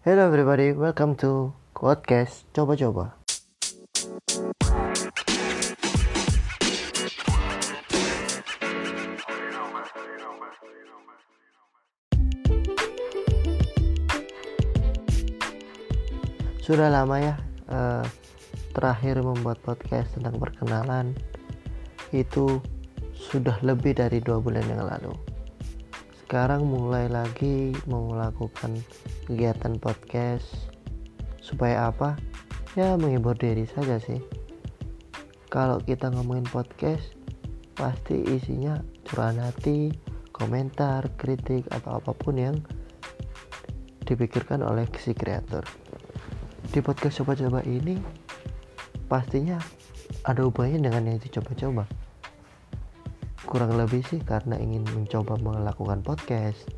Hello everybody, welcome to podcast coba-coba. Sudah lama ya uh, terakhir membuat podcast tentang perkenalan itu sudah lebih dari dua bulan yang lalu. Sekarang mulai lagi melakukan kegiatan podcast supaya apa? Ya menghibur diri saja sih. Kalau kita ngomongin podcast pasti isinya curahan hati, komentar, kritik atau apa pun yang dipikirkan oleh si kreator. Di podcast coba-coba ini pastinya ada hubungannya dengan yang dicoba-coba kurang lebih sih karena ingin mencoba melakukan podcast.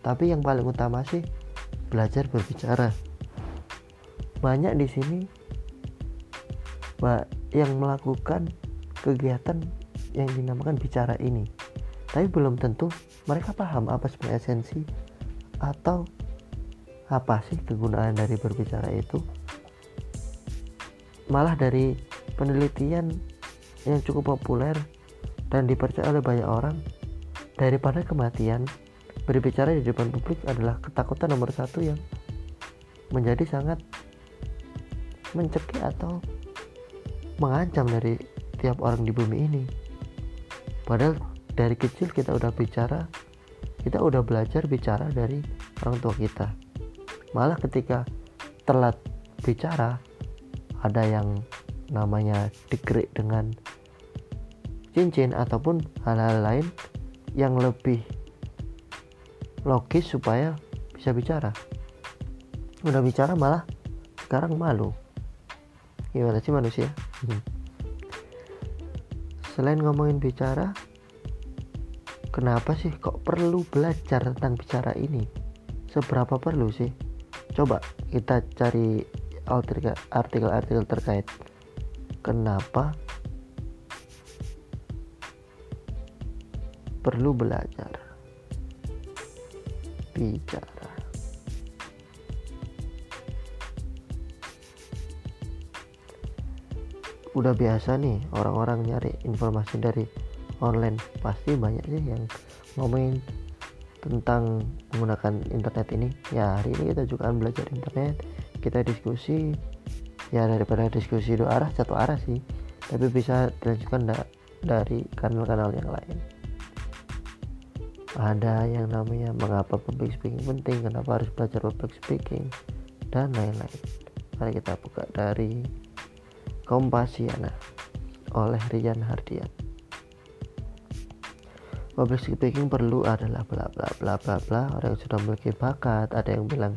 Tapi yang paling utama sih belajar berbicara. Banyak di sini yang melakukan kegiatan yang dinamakan bicara ini. Tapi belum tentu mereka paham apa sebenarnya esensi atau apa sih kegunaan dari berbicara itu. Malah dari penelitian yang cukup populer dan dipercaya oleh banyak orang daripada kematian. Berbicara di depan publik adalah ketakutan nomor satu yang menjadi sangat mencekik atau mengancam dari tiap orang di bumi ini. Padahal dari kecil kita udah bicara kita udah belajar bicara dari orang tua kita. Malah ketika telat bicara ada yang namanya dikrik dengan cincin ataupun hal-hal lain yang lebih logis supaya bisa bicara. Udah bicara malah sekarang malu. Gimana sih manusia? Hmm. selain ngomongin bicara kenapa sih kok perlu belajar tentang bicara ini? Seberapa perlu sih? Coba kita cari artikel-artikel terkait kenapa perlu belajar. Bicara. Udah biasa nih orang-orang nyari informasi dari online. Pasti banyak sih yang ngomongin tentang menggunakan internet ini. Ya hari ini kita juga akan belajar internet. Kita diskusi ya daripada diskusi dua arah satu arah sih. Tapi bisa dilanjutkan da dari kanal-kanal yang lain ada yang namanya mengapa public speaking penting kenapa harus belajar public speaking dan lain-lain. Mari kita buka dari Kompasiana oleh Rian Hardian. Public speaking perlu adalah bla bla bla bla bla. Orang yang sudah memiliki bakat ada yang bilang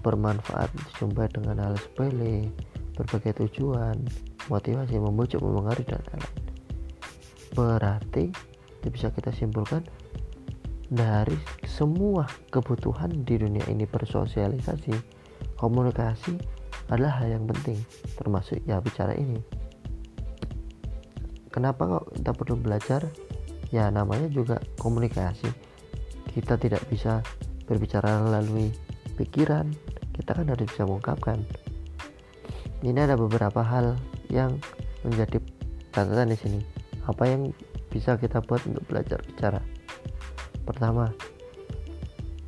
bermanfaat dijumpai dengan hal sepele, berbagai tujuan, motivasi, membujuk, memengaruhi, dan lain-lain. Berarti bisa kita simpulkan dari semua kebutuhan di dunia ini bersosialisasi, komunikasi adalah hal yang penting, termasuk ya bicara ini. Kenapa kok kita perlu belajar? Ya namanya juga komunikasi. Kita tidak bisa berbicara melalui pikiran, kita kan harus bisa mengungkapkan ini ada beberapa hal yang menjadi catatan di sini apa yang bisa kita buat untuk belajar bicara pertama.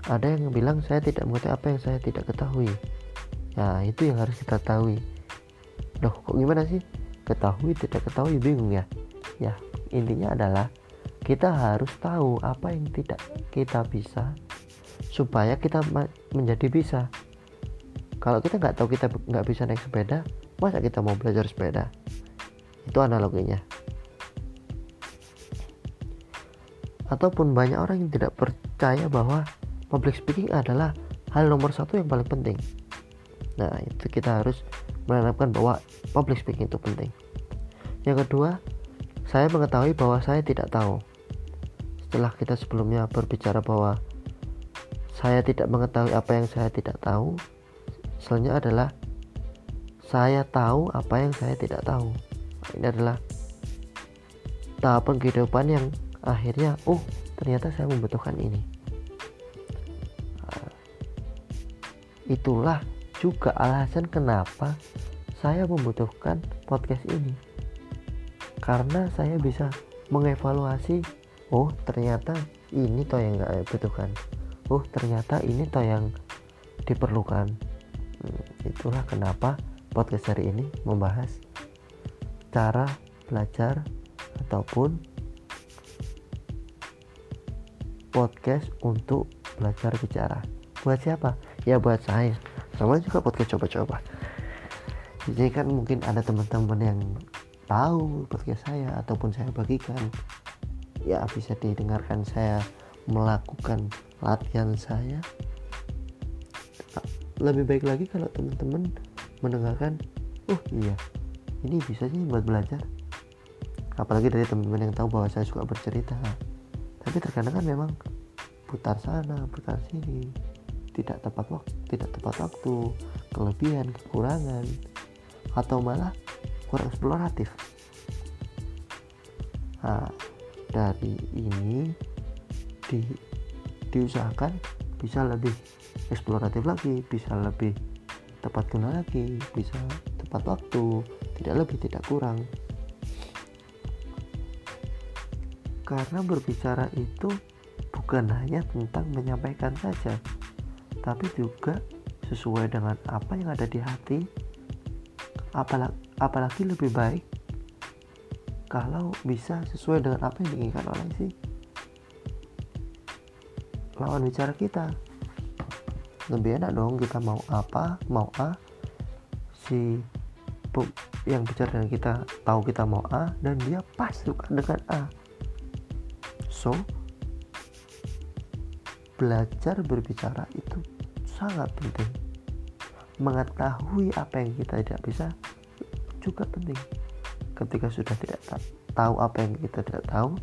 Ada yang bilang saya tidak mengetahui apa yang saya tidak ketahui. Ya itu yang harus kita ketahui loh kok gimana sih? Ketahui tidak ketahui bingung ya? Ya intinya adalah kita harus tahu apa yang tidak kita bisa supaya kita menjadi bisa. Kalau kita nggak tahu kita nggak bisa naik sepeda masa kita mau belajar sepeda? Itu analoginya ataupun banyak orang yang tidak percaya bahwa public speaking adalah hal nomor satu yang paling penting. Nah itu kita harus menanamkan bahwa public speaking itu penting. Yang kedua saya mengetahui bahwa saya tidak tahu. Setelah kita sebelumnya berbicara bahwa saya tidak mengetahui apa yang saya tidak tahu Selanjutnya adalah saya tahu apa yang saya tidak tahu. Ini adalah tahapan kehidupan yang akhirnya, oh ternyata saya membutuhkan ini. Nah, itulah juga alasan kenapa saya membutuhkan podcast ini. Karena saya bisa mengevaluasi oh ternyata ini toh yang nggak butuhkan oh ternyata ini toh yang diperlukan. Hmm, itulah kenapa podcast hari ini membahas cara belajar ataupun podcast untuk belajar bicara. Buat siapa? Ya buat saya. Sama juga podcast coba-coba. Jadi kan mungkin ada teman-teman yang tahu podcast saya ataupun saya bagikan. Ya bisa didengarkan saya melakukan latihan saya. Lebih baik lagi kalau teman-teman mendengarkan oh iya ini bisa sih buat belajar. Apalagi dari teman-teman yang tahu bahwa saya suka bercerita tapi terkadang kan memang putar sana putar sini. Tidak tepat waktu tidak tepat waktu kelebihan kekurangan atau malah kurang eksploratif. Nah dari ini di, diusahakan bisa lebih eksploratif lagi bisa lebih tepat guna lagi bisa tepat waktu tidak lebih tidak kurang karena berbicara itu bukan hanya tentang menyampaikan saja tapi juga sesuai dengan apa yang ada di hati. Apalagi, apalagi lebih baik kalau bisa sesuai dengan apa yang diinginkan oleh si lawan bicara kita. Lebih enak dong kita mau apa mau A. Si yang bicara dengan kita tahu kita mau A dan dia pas suka dengan A so belajar berbicara itu sangat penting. Mengetahui apa yang kita tidak bisa juga penting. Ketika sudah tidak tahu apa yang kita tidak tahu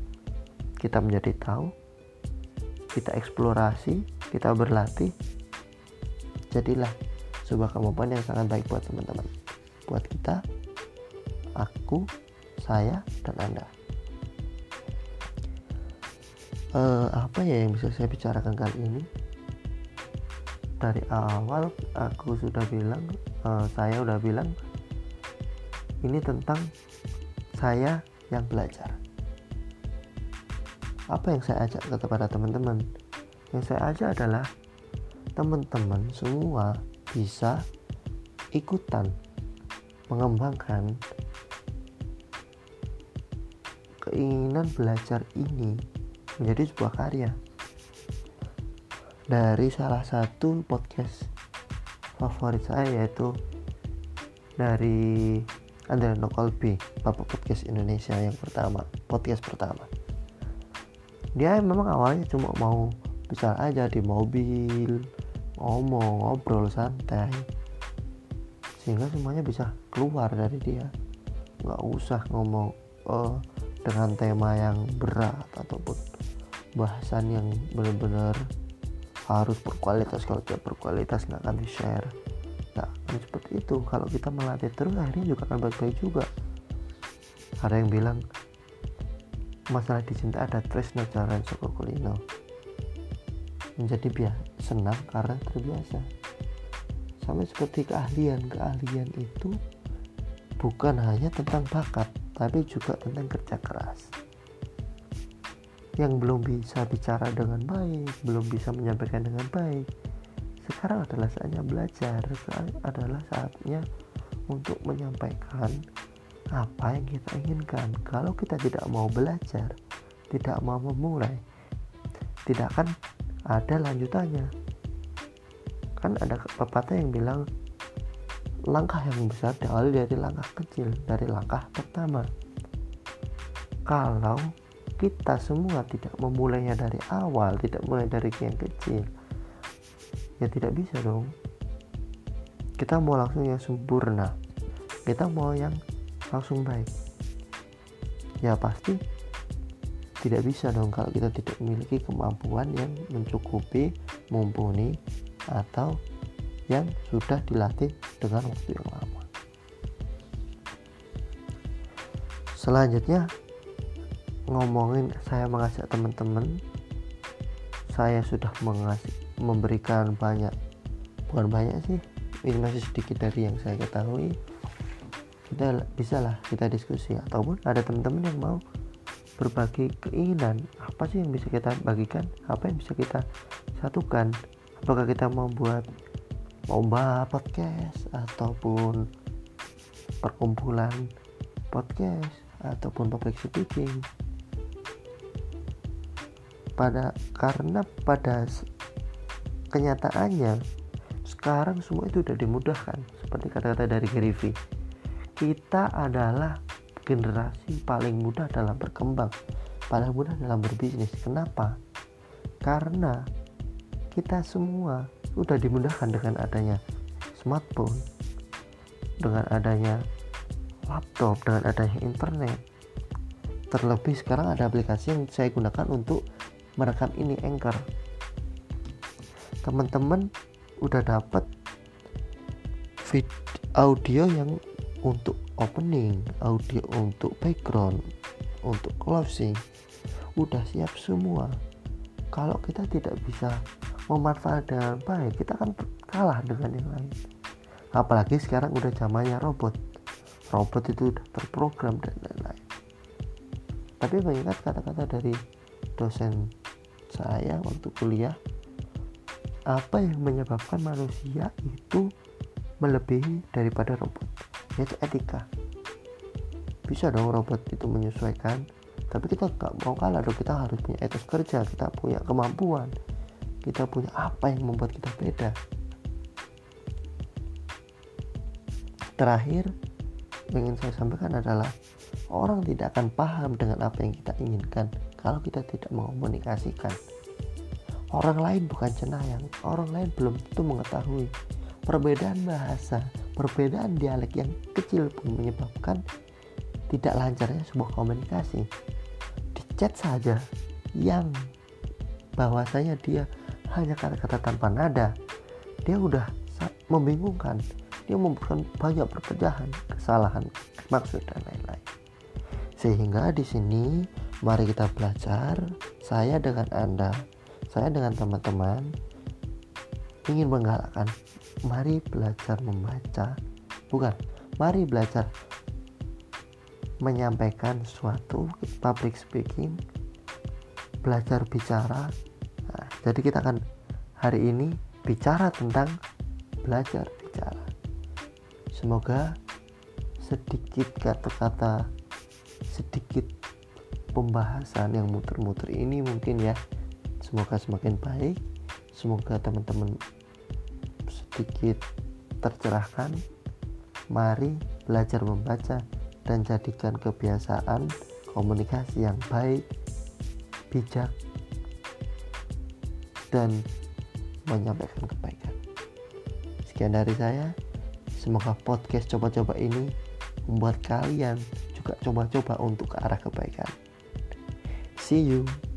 kita menjadi tahu kita eksplorasi kita berlatih jadilah sebuah kemampuan yang sangat baik buat teman-teman. Buat kita aku saya dan anda uh, apa ya yang bisa saya bicarakan kali ini dari awal aku sudah bilang uh, saya udah bilang ini tentang saya yang belajar. Apa yang saya ajak kepada teman-teman? Yang saya ajak adalah teman-teman semua bisa ikutan mengembangkan keinginan belajar ini menjadi sebuah karya dari salah satu podcast favorit saya yaitu dari Adriano Colby Bapak Podcast Indonesia yang pertama podcast pertama. Dia memang awalnya cuma mau bisa aja di mobil ngomong ngobrol santai sehingga semuanya bisa keluar dari dia. Nggak usah ngomong uh, dengan tema yang berat ataupun bahasan yang benar-benar harus berkualitas. Kalau tidak berkualitas nggak akan di share nggak akan seperti itu. Kalau kita melatih terus akhirnya juga akan baik-baik juga. Ada yang bilang masalah di cinta ada tresno jalan kulino. Menjadi biasa senang karena terbiasa. Sama seperti keahlian. Keahlian itu bukan hanya tentang bakat tapi juga tentang kerja keras yang belum bisa bicara dengan baik belum bisa menyampaikan dengan baik. Sekarang adalah saatnya belajar adalah saatnya untuk menyampaikan apa yang kita inginkan. Kalau kita tidak mau belajar tidak mau memulai tidak akan ada lanjutannya. Kan ada pepatah yang bilang langkah yang besar diawali dari langkah kecil dari langkah pertama. Kalau kita semua tidak memulainya dari awal tidak mulai dari yang kecil. Ya tidak bisa dong. Kita mau langsung yang sempurna. Kita mau yang langsung baik. Ya pasti tidak bisa dong kalau kita tidak memiliki kemampuan yang mencukupi mumpuni atau yang sudah dilatih dengan waktu yang lama. Selanjutnya ngomongin saya mengajak teman-teman. Saya sudah mengasih memberikan banyak bukan banyak sih ini masih sedikit dari yang saya ketahui. Kita bisa lah kita diskusi ataupun ada teman-teman yang mau berbagi keinginan apa sih yang bisa kita bagikan? Apa yang bisa kita satukan? Apakah kita mau buat lomba podcast ataupun perkumpulan podcast ataupun public speaking pada karena pada kenyataannya sekarang semua itu sudah dimudahkan. Seperti kata-kata dari Gary Vee kita adalah generasi paling mudah dalam berkembang paling mudah dalam berbisnis. Kenapa? Karena kita semua sudah dimudahkan dengan adanya smartphone dengan adanya laptop dengan adanya internet. Terlebih sekarang ada aplikasi yang saya gunakan untuk merekam ini Anchor. Teman-teman udah dapat audio yang untuk opening audio untuk background untuk closing. Udah siap semua. Kalau kita tidak bisa memanfaatkan dengan baik kita akan kalah dengan yang lain. Apalagi sekarang udah zamannya robot. Robot itu udah terprogram dan lain-lain. Tapi mengingat kata-kata dari dosen saya waktu kuliah apa yang menyebabkan manusia itu melebihi daripada robot? Yaitu etika. Bisa dong robot itu menyesuaikan tapi kita nggak mau kalah dong. Kita harus punya etos kerja kita punya kemampuan. Kita punya apa yang membuat kita beda. Terakhir yang ingin saya sampaikan adalah orang tidak akan paham dengan apa yang kita inginkan kalau kita tidak mengkomunikasikan orang lain bukan cenayang orang lain belum tentu mengetahui. Perbedaan bahasa perbedaan dialek yang kecil pun menyebabkan tidak lancarnya sebuah komunikasi. Di chat saja yang bahwasanya dia hanya kata-kata tanpa nada. Dia udah membingungkan dia memberikan banyak perpecahan kesalahan maksud dan lain-lain. Sehingga di sini mari kita belajar saya dengan anda saya dengan teman-teman ingin menggalakkan mari belajar membaca. Bukan mari belajar menyampaikan suatu public speaking belajar bicara. Nah, jadi kita akan hari ini bicara tentang belajar bicara. Semoga sedikit kata-kata sedikit pembahasan yang muter-muter ini mungkin ya semoga semakin baik semoga teman-teman sedikit tercerahkan, mari belajar membaca dan jadikan kebiasaan komunikasi yang baik, bijak, dan menyampaikan kebaikan. Sekian dari saya. Semoga podcast coba-coba ini membuat kalian juga coba-coba untuk ke arah kebaikan. See you.